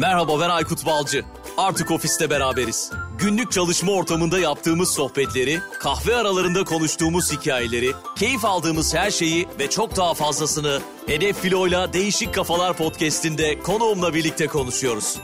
Merhaba ben Aykut Balcı. Artık ofiste beraberiz. Günlük çalışma ortamında yaptığımız sohbetleri, kahve aralarında konuştuğumuz hikayeleri, keyif aldığımız her şeyi ve çok daha fazlasını Hedef Filo'yla Değişik Kafalar podcast'inde konuğumla birlikte konuşuyoruz.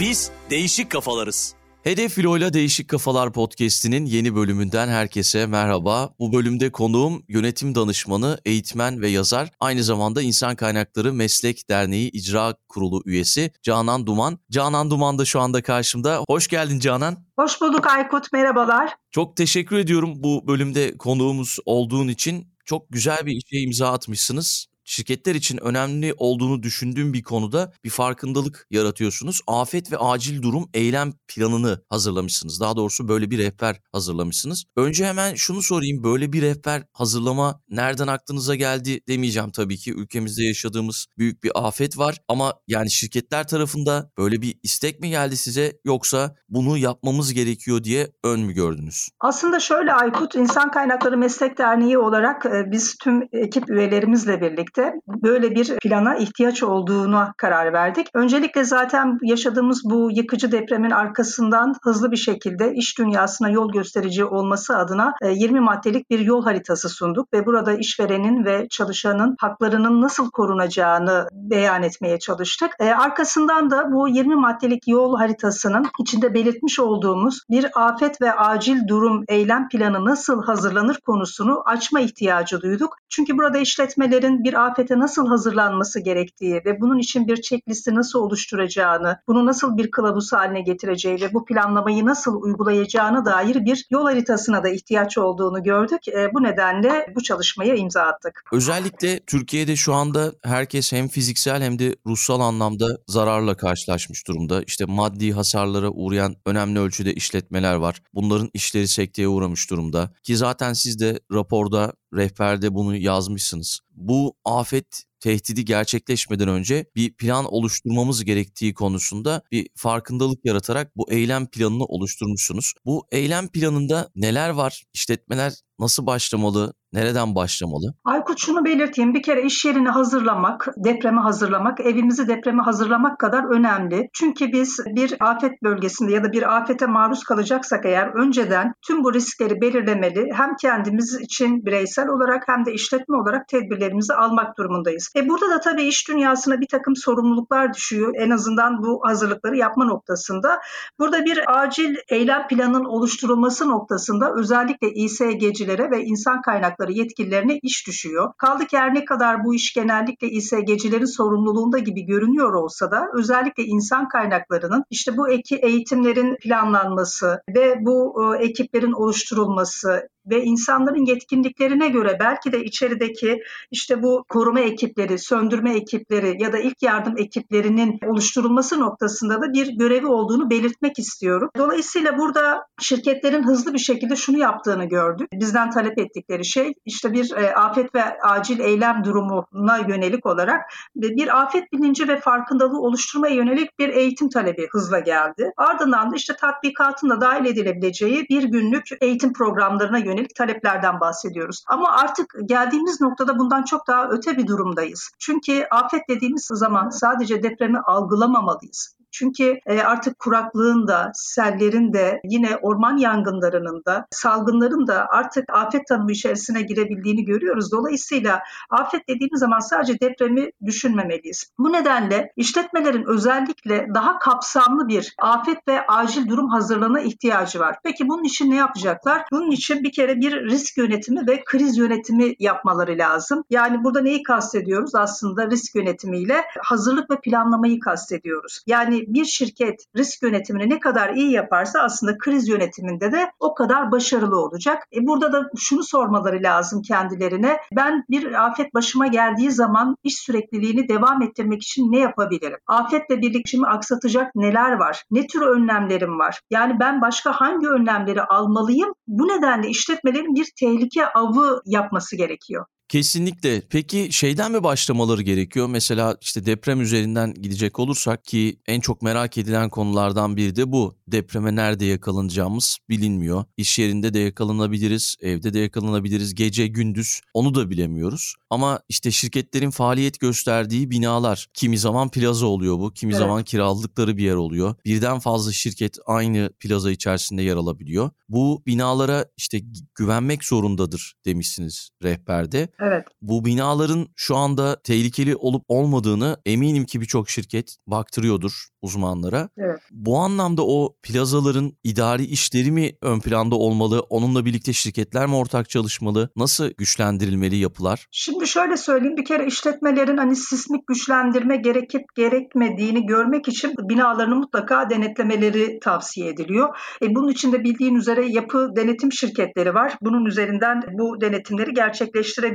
Biz değişik kafalarız. Hedef Filo'yla Değişik Kafalar podcast'inin yeni bölümünden herkese merhaba. Bu bölümde konuğum yönetim danışmanı, eğitmen ve yazar, aynı zamanda İnsan Kaynakları Meslek Derneği İcra Kurulu üyesi Canan Duman. Canan Duman da şu anda karşımda. Hoş geldin Canan. Hoş bulduk Aykut, merhabalar. Çok teşekkür ediyorum bu bölümde konuğumuz olduğun için. Çok güzel bir işe imza atmışsınız şirketler için önemli olduğunu düşündüğüm bir konuda bir farkındalık yaratıyorsunuz. Afet ve acil durum eylem planını hazırlamışsınız. Daha doğrusu böyle bir rehber hazırlamışsınız. Önce hemen şunu sorayım. Böyle bir rehber hazırlama nereden aklınıza geldi demeyeceğim tabii ki. Ülkemizde yaşadığımız büyük bir afet var ama yani şirketler tarafında böyle bir istek mi geldi size yoksa bunu yapmamız gerekiyor diye ön mü gördünüz? Aslında şöyle Aykut, İnsan Kaynakları Meslek Derneği olarak e, biz tüm ekip üyelerimizle birlikte birlikte böyle bir plana ihtiyaç olduğuna karar verdik. Öncelikle zaten yaşadığımız bu yıkıcı depremin arkasından hızlı bir şekilde iş dünyasına yol gösterici olması adına 20 e, maddelik bir yol haritası sunduk ve burada işverenin ve çalışanın haklarının nasıl korunacağını beyan etmeye çalıştık. E, arkasından da bu 20 maddelik yol haritasının içinde belirtmiş olduğumuz bir afet ve acil durum eylem planı nasıl hazırlanır konusunu açma ihtiyacı duyduk. Çünkü burada işletmelerin bir afete nasıl hazırlanması gerektiği ve bunun için bir checklisti nasıl oluşturacağını, bunu nasıl bir kılavuz haline getireceği ve bu planlamayı nasıl uygulayacağına dair bir yol haritasına da ihtiyaç olduğunu gördük. E, bu nedenle bu çalışmaya imza attık. Özellikle Türkiye'de şu anda herkes hem fiziksel hem de ruhsal anlamda zararla karşılaşmış durumda. İşte maddi hasarlara uğrayan önemli ölçüde işletmeler var. Bunların işleri sekteye uğramış durumda. Ki zaten siz de raporda rehberde bunu yazmışsınız. Bu afet tehdidi gerçekleşmeden önce bir plan oluşturmamız gerektiği konusunda bir farkındalık yaratarak bu eylem planını oluşturmuşsunuz. Bu eylem planında neler var? İşletmeler nasıl başlamalı? Nereden başlamalı? Aykut şunu belirteyim. Bir kere iş yerini hazırlamak, depreme hazırlamak, evimizi depreme hazırlamak kadar önemli. Çünkü biz bir afet bölgesinde ya da bir afete maruz kalacaksak eğer önceden tüm bu riskleri belirlemeli. Hem kendimiz için bireysel olarak hem de işletme olarak tedbirlerimizi almak durumundayız. E burada da tabii iş dünyasına bir takım sorumluluklar düşüyor. En azından bu hazırlıkları yapma noktasında. Burada bir acil eylem planının oluşturulması noktasında özellikle İSG'cilere ve insan kaynakları yetkililerine iş düşüyor. Kaldı ki her ne kadar bu iş genellikle İSG'cilerin sorumluluğunda gibi görünüyor olsa da özellikle insan kaynaklarının işte bu eki eğitimlerin planlanması ve bu e, ekiplerin oluşturulması, ve insanların yetkinliklerine göre belki de içerideki işte bu koruma ekipleri, söndürme ekipleri ya da ilk yardım ekiplerinin oluşturulması noktasında da bir görevi olduğunu belirtmek istiyorum. Dolayısıyla burada şirketlerin hızlı bir şekilde şunu yaptığını gördük. Bizden talep ettikleri şey işte bir e, afet ve acil eylem durumuna yönelik olarak bir afet bilinci ve farkındalığı oluşturmaya yönelik bir eğitim talebi hızla geldi. Ardından da işte tatbikatın da dahil edilebileceği bir günlük eğitim programlarına yönelik taleplerden bahsediyoruz. Ama artık geldiğimiz noktada bundan çok daha öte bir durumdayız. Çünkü afet dediğimiz zaman sadece depremi algılamamalıyız. Çünkü e, artık kuraklığın da, sellerin de, yine orman yangınlarının da, salgınların da artık afet tanımı içerisine girebildiğini görüyoruz. Dolayısıyla afet dediğimiz zaman sadece depremi düşünmemeliyiz. Bu nedenle işletmelerin özellikle daha kapsamlı bir afet ve acil durum hazırlığına ihtiyacı var. Peki bunun için ne yapacaklar? Bunun için bir kere bir risk yönetimi ve kriz yönetimi yapmaları lazım. Yani burada neyi kastediyoruz? Aslında risk yönetimiyle hazırlık ve planlamayı kastediyoruz. Yani bir şirket risk yönetimini ne kadar iyi yaparsa aslında kriz yönetiminde de o kadar başarılı olacak. E burada da şunu sormaları lazım kendilerine. Ben bir afet başıma geldiği zaman iş sürekliliğini devam ettirmek için ne yapabilirim? Afetle birlikte aksatacak neler var? Ne tür önlemlerim var? Yani ben başka hangi önlemleri almalıyım? Bu nedenle işletmelerin bir tehlike avı yapması gerekiyor. Kesinlikle. Peki şeyden mi başlamaları gerekiyor? Mesela işte deprem üzerinden gidecek olursak ki en çok merak edilen konulardan biri de bu. Depreme nerede yakalanacağımız bilinmiyor. İş yerinde de yakalanabiliriz, evde de yakalanabiliriz, gece gündüz onu da bilemiyoruz. Ama işte şirketlerin faaliyet gösterdiği binalar, kimi zaman plaza oluyor bu, kimi evet. zaman kiraladıkları bir yer oluyor. Birden fazla şirket aynı plaza içerisinde yer alabiliyor. Bu binalara işte güvenmek zorundadır demişsiniz rehberde. Evet. Bu binaların şu anda tehlikeli olup olmadığını eminim ki birçok şirket baktırıyordur uzmanlara. Evet. Bu anlamda o plazaların idari işleri mi ön planda olmalı? Onunla birlikte şirketler mi ortak çalışmalı? Nasıl güçlendirilmeli yapılar? Şimdi şöyle söyleyeyim bir kere işletmelerin hani sismik güçlendirme gerekip gerekmediğini görmek için binalarını mutlaka denetlemeleri tavsiye ediliyor. E bunun için de bildiğin üzere yapı denetim şirketleri var. Bunun üzerinden bu denetimleri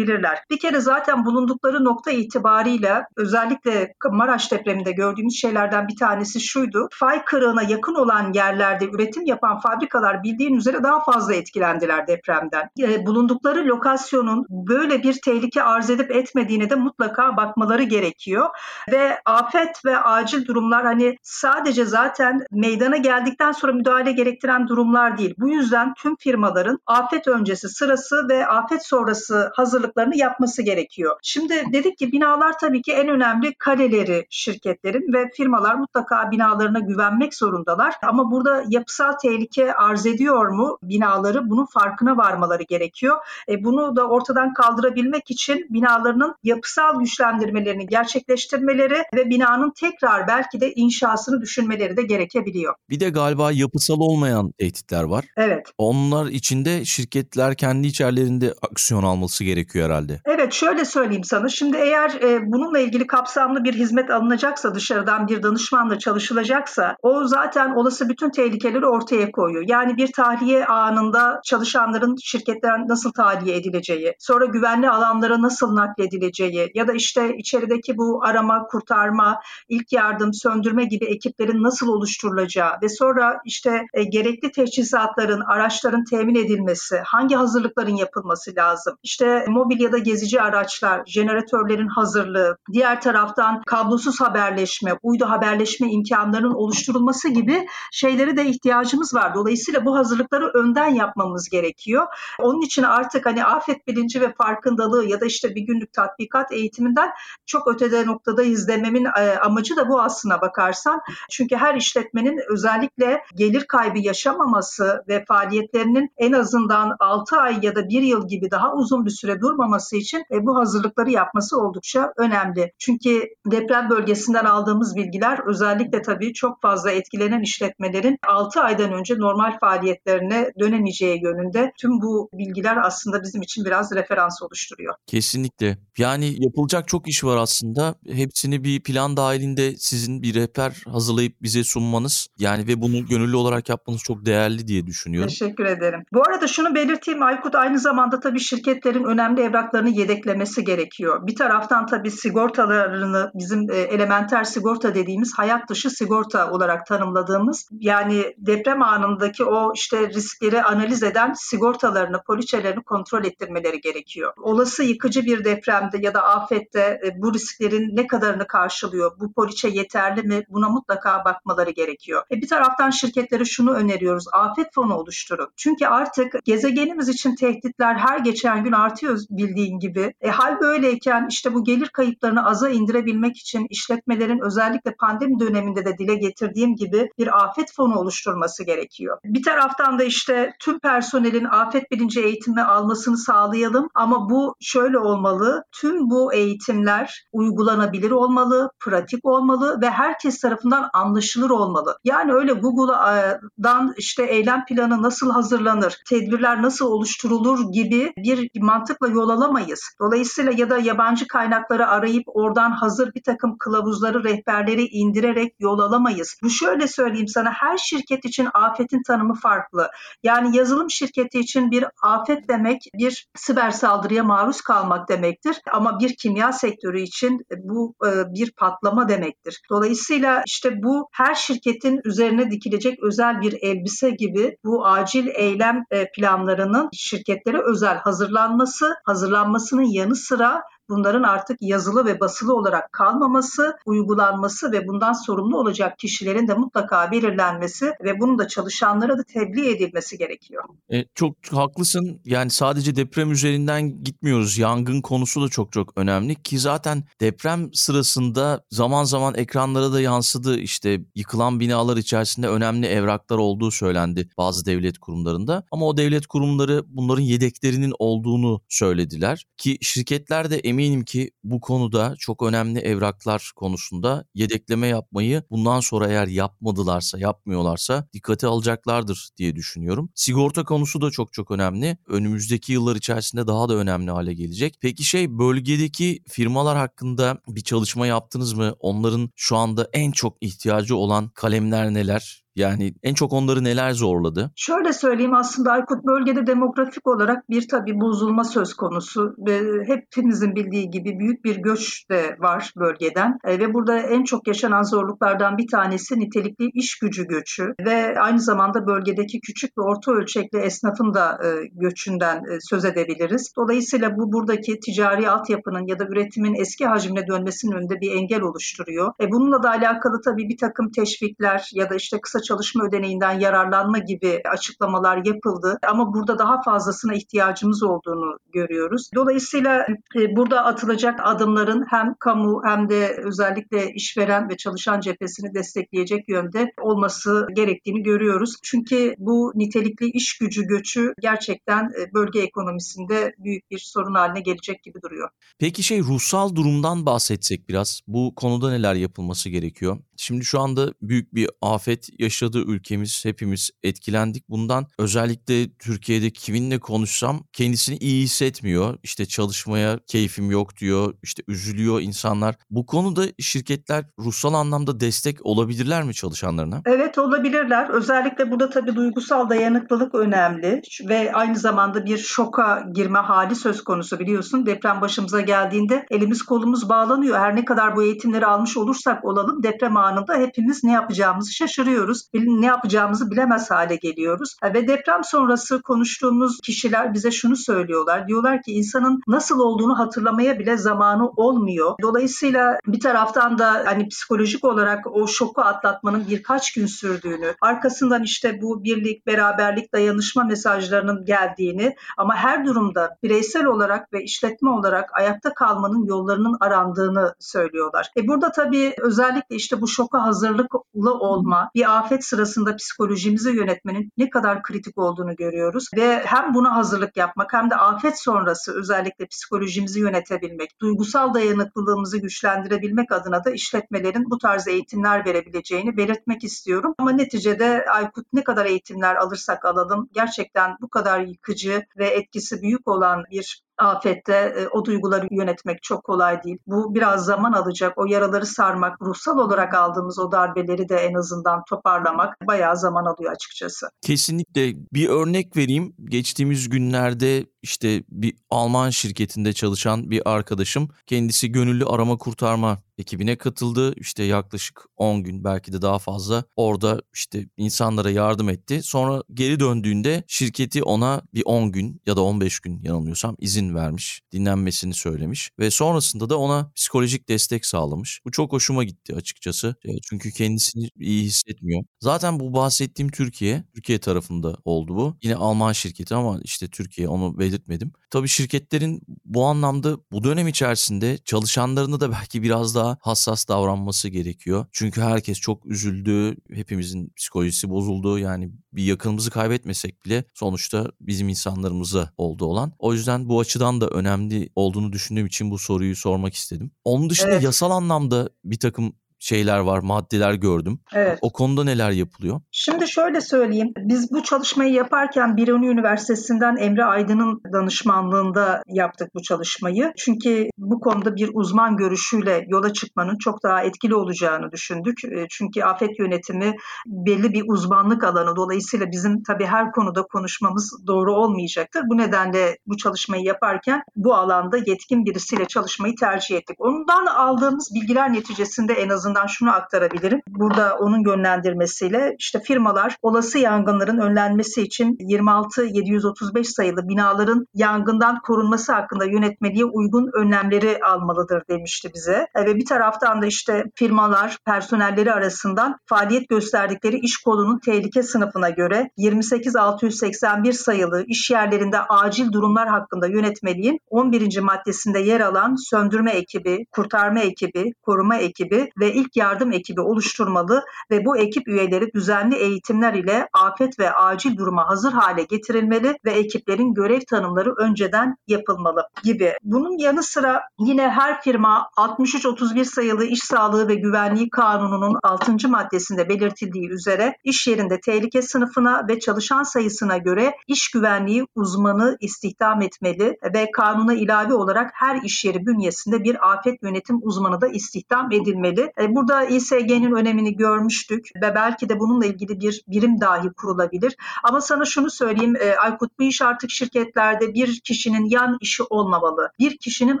gerçekleştirebilirler. Bir kere zaten bulundukları nokta itibariyle özellikle Maraş depreminde gördüğümüz şeylerden bir tanesi şuydu. Fay kırığına yakın olan yerlerde üretim yapan fabrikalar bildiğin üzere daha fazla etkilendiler depremden. E, bulundukları lokasyonun böyle bir tehlike arz edip etmediğine de mutlaka bakmaları gerekiyor. Ve afet ve acil durumlar hani sadece zaten meydana geldikten sonra müdahale gerektiren durumlar değil. Bu yüzden tüm firmaların afet öncesi, sırası ve afet sonrası hazırlıklarını yapması gerekiyor. Şimdi dedik ki binalar tabii ki en önemli kaleleri şirketlerin ve firmalar mutlaka binalarına güvenmek zorundalar. Ama burada yapısal tehlike arz ediyor mu binaları bunun farkına varmaları gerekiyor. E, bunu da ortadan kaldırabilmek için binalarının yapısal güçlendirmelerini gerçekleştirmeleri ve binanın tekrar belki de inşasını düşünmeleri de gerekebiliyor. Bir de galiba yapısal olmayan tehditler var. Evet. Onlar içinde şirketler kendi içerilerinde aksiyon alması gerekiyor herhalde. Evet şöyle söyleyeyim sana. Şimdi eğer e, bununla ilgili kapsamlı bir hizmet alınacaksa dışarıdan bir danışmanla çalışılacaksa o zaten olası bütün tehlikeleri ortaya koyuyor. Yani bir tahliye anında çalışanların şirketten nasıl tahliye edileceği, sonra güvenli alanlara nasıl nakledileceği ya da işte içerideki bu arama, kurtarma, ilk yardım, söndürme gibi ekiplerin nasıl oluşturulacağı ve sonra işte e, gerekli teçhizatların, araçların temin edilmesi, hangi hazırlıkların yapılması lazım? İşte mobil ya da gezici araçlar, jeneratörlerin hazırlığı, diğer taraftan kablosuz haberleşme, uydu haberleşme imkanlarının oluşturulması gibi şeylere de ihtiyacımız var. Dolayısıyla bu hazırlıkları önden yapmamız gerekiyor. Onun için artık hani afet bilinci ve farkındalığı ya da işte bir günlük tatbikat eğitiminden çok ötede noktada izlememin e, amacı da bu aslına bakarsan. Çünkü her işletmenin özellikle gelir kaybı yaşamaması ve faaliyetlerinin en azından 6 ay ya da 1 yıl gibi daha uzun bir süre durmaması için e, bu hazırlıkları yapması oldukça önemli. Çünkü deprem bölgesinden aldığımız bilgiler özellikle tabii çok fazla etkilenen işletmelerin 6 aydan önce normal faaliyetlerine dönemeyeceği yönünde tüm bu bilgiler aslında bizim için biraz referans oluşturuyor. Kesinlikle. Yani yapılacak çok iş var aslında. Hepsini bir plan dahilinde sizin bir rehber hazırlayıp bize sunmanız yani ve bunu gönüllü olarak yapmanız çok değerli diye düşünüyorum. Teşekkür ederim. Bu arada şunu belirteyim Aykut aynı zamanda tabii şirketlerin önemli evraklarını yedeklemesi gerekiyor. Bir taraftan tabii sigortalarını bizim e, elementer sigorta dediğimiz hayat dışı sigorta olarak tanımladığımız yani deprem anındaki o işte riskleri analiz eden sigortalarını, poliçelerini kontrol ettirmeleri gerekiyor. Olası yıkıcı bir depremde ya da afette e, bu risklerin ne kadarını karşılıyor? Bu poliçe yeterli mi? Buna mutlaka bakmaları gerekiyor. E bir taraftan şirketlere şunu öneriyoruz. Afet fonu oluşturun. Çünkü artık gezegenimiz için tehditler her geçen gün artıyor bildiğin gibi. E hal böyleyken işte bu gelir kayıplarını aza indirebilmek için işletmelerin özellikle pandemi döneminde de dile getirdiğim gibi bir afet fonu oluşturması gerekiyor. Bir taraftan da işte tüm personelin afet bilinci eğitimi almasını sağlayalım ama bu şöyle olmalı. Tüm bu eğitimler uygulanabilir olmalı, pratik olmalı ve herkes tarafından anlaşılır olmalı. Yani öyle Google'dan işte eylem planı nasıl hazırlanır, tedbirler nasıl oluşturulur gibi bir mantıkla yol alamayız. Dolayısıyla ya da yabancı kaynakları arayıp oradan hazır bir takım kılavuzları, rehberleri indirerek yol alamayız. Bu şöyle söyleyeyim sana her şirket için afetin tanımı farklı. Yani yazılım şirketi için bir afet demek bir siber saldırıya maruz kalmak demektir. Ama bir kimya sektörü için bu e, bir patlama demektir. Dolayısıyla işte bu her şirketin üzerine dikilecek özel bir elbise gibi bu acil eylem e, planlarının şirketlere özel hazırlanması, hazırlanması hazırlanmasının yanı sıra bunların artık yazılı ve basılı olarak kalmaması, uygulanması ve bundan sorumlu olacak kişilerin de mutlaka belirlenmesi ve bunun da çalışanlara da tebliğ edilmesi gerekiyor. E, çok haklısın. Yani sadece deprem üzerinden gitmiyoruz. Yangın konusu da çok çok önemli ki zaten deprem sırasında zaman zaman ekranlara da yansıdı. İşte yıkılan binalar içerisinde önemli evraklar olduğu söylendi bazı devlet kurumlarında. Ama o devlet kurumları bunların yedeklerinin olduğunu söylediler ki şirketler de emin eminim ki bu konuda çok önemli evraklar konusunda yedekleme yapmayı bundan sonra eğer yapmadılarsa, yapmıyorlarsa dikkate alacaklardır diye düşünüyorum. Sigorta konusu da çok çok önemli. Önümüzdeki yıllar içerisinde daha da önemli hale gelecek. Peki şey bölgedeki firmalar hakkında bir çalışma yaptınız mı? Onların şu anda en çok ihtiyacı olan kalemler neler? Yani en çok onları neler zorladı? Şöyle söyleyeyim aslında Aykut bölgede demografik olarak bir tabii bozulma söz konusu ve hepimizin bildiği gibi büyük bir göç de var bölgeden e, ve burada en çok yaşanan zorluklardan bir tanesi nitelikli iş gücü göçü ve aynı zamanda bölgedeki küçük ve orta ölçekli esnafın da e, göçünden e, söz edebiliriz. Dolayısıyla bu buradaki ticari altyapının ya da üretimin eski hacmine dönmesinin önünde bir engel oluşturuyor. E bununla da alakalı tabii bir takım teşvikler ya da işte kısa çalışma ödeneğinden yararlanma gibi açıklamalar yapıldı. Ama burada daha fazlasına ihtiyacımız olduğunu görüyoruz. Dolayısıyla e, burada atılacak adımların hem kamu hem de özellikle işveren ve çalışan cephesini destekleyecek yönde olması gerektiğini görüyoruz. Çünkü bu nitelikli iş gücü göçü gerçekten e, bölge ekonomisinde büyük bir sorun haline gelecek gibi duruyor. Peki şey ruhsal durumdan bahsetsek biraz. Bu konuda neler yapılması gerekiyor? Şimdi şu anda büyük bir afet yaşadığı ülkemiz hepimiz etkilendik. Bundan özellikle Türkiye'de kiminle konuşsam kendisini iyi hissetmiyor. İşte çalışmaya keyfim yok diyor. İşte üzülüyor insanlar. Bu konuda şirketler ruhsal anlamda destek olabilirler mi çalışanlarına? Evet olabilirler. Özellikle burada tabii duygusal dayanıklılık önemli ve aynı zamanda bir şoka girme hali söz konusu biliyorsun. Deprem başımıza geldiğinde elimiz kolumuz bağlanıyor. Her ne kadar bu eğitimleri almış olursak olalım deprem anında hepimiz ne yapacağımızı şaşırıyoruz. Ne yapacağımızı bilemez hale geliyoruz. E, ve deprem sonrası konuştuğumuz kişiler bize şunu söylüyorlar. Diyorlar ki insanın nasıl olduğunu hatırlamaya bile zamanı olmuyor. Dolayısıyla bir taraftan da hani psikolojik olarak o şoku atlatmanın birkaç gün sürdüğünü, arkasından işte bu birlik, beraberlik, dayanışma mesajlarının geldiğini ama her durumda bireysel olarak ve işletme olarak ayakta kalmanın yollarının arandığını söylüyorlar. E burada tabii özellikle işte bu şoka hazırlıklı olma, bir afet sırasında psikolojimizi yönetmenin ne kadar kritik olduğunu görüyoruz ve hem buna hazırlık yapmak hem de afet sonrası özellikle psikolojimizi yönetebilmek, duygusal dayanıklılığımızı güçlendirebilmek adına da işletmelerin bu tarz eğitimler verebileceğini belirtmek istiyorum. Ama neticede Aykut ne kadar eğitimler alırsak alalım gerçekten bu kadar yıkıcı ve etkisi büyük olan bir afette e, o duyguları yönetmek çok kolay değil. Bu biraz zaman alacak. O yaraları sarmak, ruhsal olarak aldığımız o darbeleri de en azından toparlamak bayağı zaman alıyor açıkçası. Kesinlikle. Bir örnek vereyim. Geçtiğimiz günlerde işte bir Alman şirketinde çalışan bir arkadaşım kendisi gönüllü arama kurtarma ekibine katıldı. İşte yaklaşık 10 gün belki de daha fazla orada işte insanlara yardım etti. Sonra geri döndüğünde şirketi ona bir 10 gün ya da 15 gün yanılmıyorsam izin vermiş. Dinlenmesini söylemiş ve sonrasında da ona psikolojik destek sağlamış. Bu çok hoşuma gitti açıkçası. E, çünkü kendisini iyi hissetmiyor. Zaten bu bahsettiğim Türkiye, Türkiye tarafında oldu bu. Yine Alman şirketi ama işte Türkiye onu belirtmedim. Tabii şirketlerin bu anlamda bu dönem içerisinde çalışanlarını da belki biraz daha hassas davranması gerekiyor. Çünkü herkes çok üzüldü, hepimizin psikolojisi bozuldu. Yani bir yakınımızı kaybetmesek bile sonuçta bizim insanlarımıza oldu olan. O yüzden bu açıdan da önemli olduğunu düşündüğüm için bu soruyu sormak istedim. Onun dışında evet. yasal anlamda bir takım şeyler var, maddeler gördüm. Evet. O konuda neler yapılıyor? Şimdi şöyle söyleyeyim. Biz bu çalışmayı yaparken Biruni Üniversitesi'nden Emre Aydın'ın danışmanlığında yaptık bu çalışmayı. Çünkü bu konuda bir uzman görüşüyle yola çıkmanın çok daha etkili olacağını düşündük. E, çünkü afet yönetimi belli bir uzmanlık alanı. Dolayısıyla bizim tabii her konuda konuşmamız doğru olmayacaktır. Bu nedenle bu çalışmayı yaparken bu alanda yetkin birisiyle çalışmayı tercih ettik. Ondan aldığımız bilgiler neticesinde en azından azından şunu aktarabilirim. Burada onun yönlendirmesiyle işte firmalar olası yangınların önlenmesi için 26735 sayılı binaların yangından korunması hakkında yönetmeliğe uygun önlemleri almalıdır demişti bize. E, ve bir taraftan da işte firmalar personelleri arasından faaliyet gösterdikleri iş kolunun tehlike sınıfına göre 28681 sayılı iş yerlerinde acil durumlar hakkında yönetmeliğin 11. maddesinde yer alan söndürme ekibi, kurtarma ekibi, koruma ekibi ve ilk yardım ekibi oluşturmalı ve bu ekip üyeleri düzenli eğitimler ile afet ve acil duruma hazır hale getirilmeli ve ekiplerin görev tanımları önceden yapılmalı gibi. Bunun yanı sıra yine her firma 6331 sayılı İş Sağlığı ve Güvenliği Kanunu'nun 6. maddesinde belirtildiği üzere iş yerinde tehlike sınıfına ve çalışan sayısına göre iş güvenliği uzmanı istihdam etmeli ve kanuna ilave olarak her iş yeri bünyesinde bir afet yönetim uzmanı da istihdam edilmeli. Burada İSG'nin önemini görmüştük ve belki de bununla ilgili bir birim dahi kurulabilir. Ama sana şunu söyleyeyim e, Aykut bu iş artık şirketlerde bir kişinin yan işi olmamalı. Bir kişinin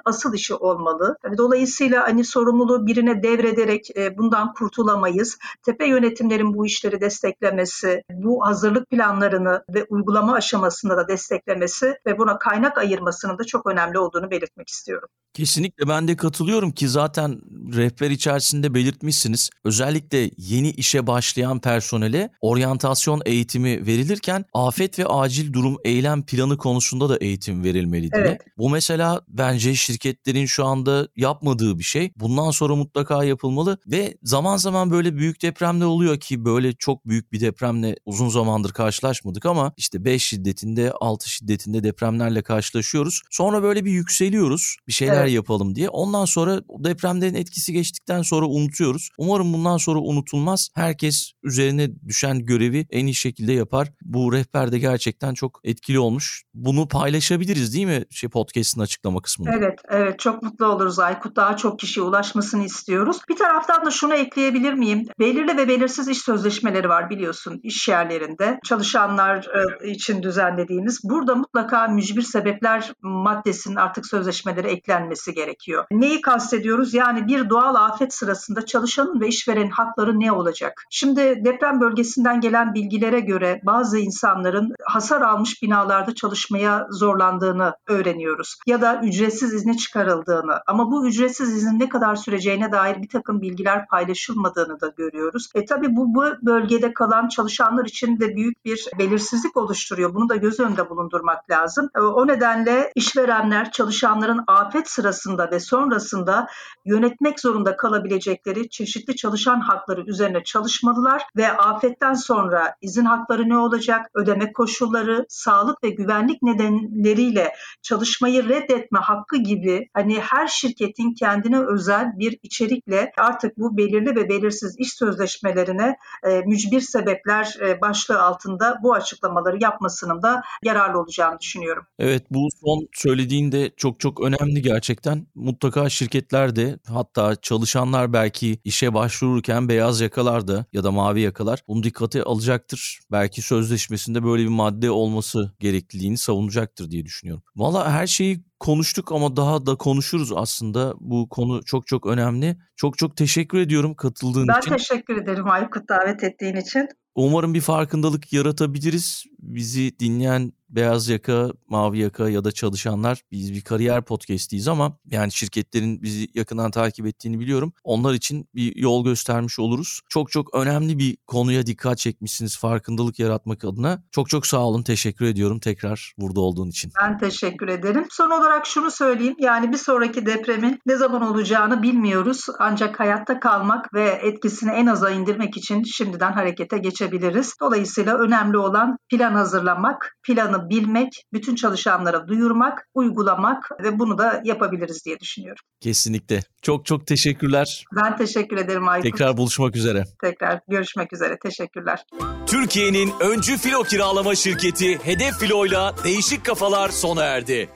asıl işi olmalı. Dolayısıyla hani sorumluluğu birine devrederek e, bundan kurtulamayız. Tepe yönetimlerin bu işleri desteklemesi, bu hazırlık planlarını ve uygulama aşamasında da desteklemesi ve buna kaynak ayırmasının da çok önemli olduğunu belirtmek istiyorum. Kesinlikle ben de katılıyorum ki zaten rehber içerisinde belirtmişsiniz. Özellikle yeni işe başlayan personele oryantasyon eğitimi verilirken afet ve acil durum eylem planı konusunda da eğitim verilmeli diye. Evet. Bu mesela bence şirketlerin şu anda yapmadığı bir şey. Bundan sonra mutlaka yapılmalı ve zaman zaman böyle büyük depremler oluyor ki böyle çok büyük bir depremle uzun zamandır karşılaşmadık ama işte 5 şiddetinde 6 şiddetinde depremlerle karşılaşıyoruz. Sonra böyle bir yükseliyoruz bir şeyler evet. yapalım diye. Ondan sonra depremlerin etkisi geçtikten sonra unutuyoruz. Umarım bundan sonra unutulmaz. Herkes üzerine düşen görevi en iyi şekilde yapar. Bu rehber de gerçekten çok etkili olmuş. Bunu paylaşabiliriz değil mi şey podcast'in açıklama kısmında? Evet, evet çok mutlu oluruz Aykut. Daha çok kişiye ulaşmasını istiyoruz. Bir taraftan da şunu ekleyebilir miyim? Belirli ve belirsiz iş sözleşmeleri var biliyorsun iş yerlerinde. Çalışanlar e, için düzenlediğimiz. Burada mutlaka mücbir sebepler maddesinin artık sözleşmelere eklenmesi gerekiyor. Neyi kastediyoruz? Yani bir doğal afet sırasında çalışanın ve işverenin hakları ne olacak? Şimdi deprem bölgesinden gelen bilgilere göre bazı insanların hasar almış binalarda çalışmaya zorlandığını öğreniyoruz. Ya da ücretsiz izne çıkarıldığını ama bu ücretsiz izin ne kadar süreceğine dair bir takım bilgiler paylaşılmadığını da görüyoruz. E tabii bu, bu bölgede kalan çalışanlar için de büyük bir belirsizlik oluşturuyor. Bunu da göz önünde bulundurmak lazım. E, o nedenle işverenler çalışanların afet sırasında ve sonrasında yönetmek zorunda kalabilecekleri çeşitli çalışan hakları üzerine çalışmalılar ve afetten sonra izin hakları ne olacak, ödeme koşulları, sağlık ve güvenlik nedenleriyle çalışmayı reddetme hakkı gibi hani her şirketin kendine özel bir içerikle artık bu belirli ve belirsiz iş sözleşmelerine e, mücbir sebepler e, başlığı altında bu açıklamaları yapmasının da yararlı olacağını düşünüyorum. Evet bu son söylediğin de çok çok önemli gerçekten. Mutlaka şirketler de hatta çalışanlar belki işe başvururken beyaz yakalar da ya da mavi yakalar bunu dikkate alacaktır. Belki sözleşmesinde böyle bir madde olması gerekliliğini savunacaktır diye düşünüyorum. Valla her şeyi konuştuk ama daha da konuşuruz aslında. Bu konu çok çok önemli. Çok çok teşekkür ediyorum katıldığın ben için. Ben teşekkür ederim Aykut davet ettiğin için. Umarım bir farkındalık yaratabiliriz. Bizi dinleyen beyaz yaka, mavi yaka ya da çalışanlar biz bir kariyer podcast'iyiz ama yani şirketlerin bizi yakından takip ettiğini biliyorum. Onlar için bir yol göstermiş oluruz. Çok çok önemli bir konuya dikkat çekmişsiniz farkındalık yaratmak adına. Çok çok sağ olun. Teşekkür ediyorum tekrar burada olduğun için. Ben teşekkür ederim. Son olarak şunu söyleyeyim. Yani bir sonraki depremin ne zaman olacağını bilmiyoruz. Ancak hayatta kalmak ve etkisini en aza indirmek için şimdiden harekete geçebiliriz. Dolayısıyla önemli olan plan hazırlamak, planı bilmek, bütün çalışanlara duyurmak, uygulamak ve bunu da yapabiliriz diye düşünüyorum. Kesinlikle. Çok çok teşekkürler. Ben teşekkür ederim Aykut. Tekrar buluşmak üzere. Tekrar görüşmek üzere. Teşekkürler. Türkiye'nin öncü filo kiralama şirketi Hedef Filo'yla değişik kafalar sona erdi.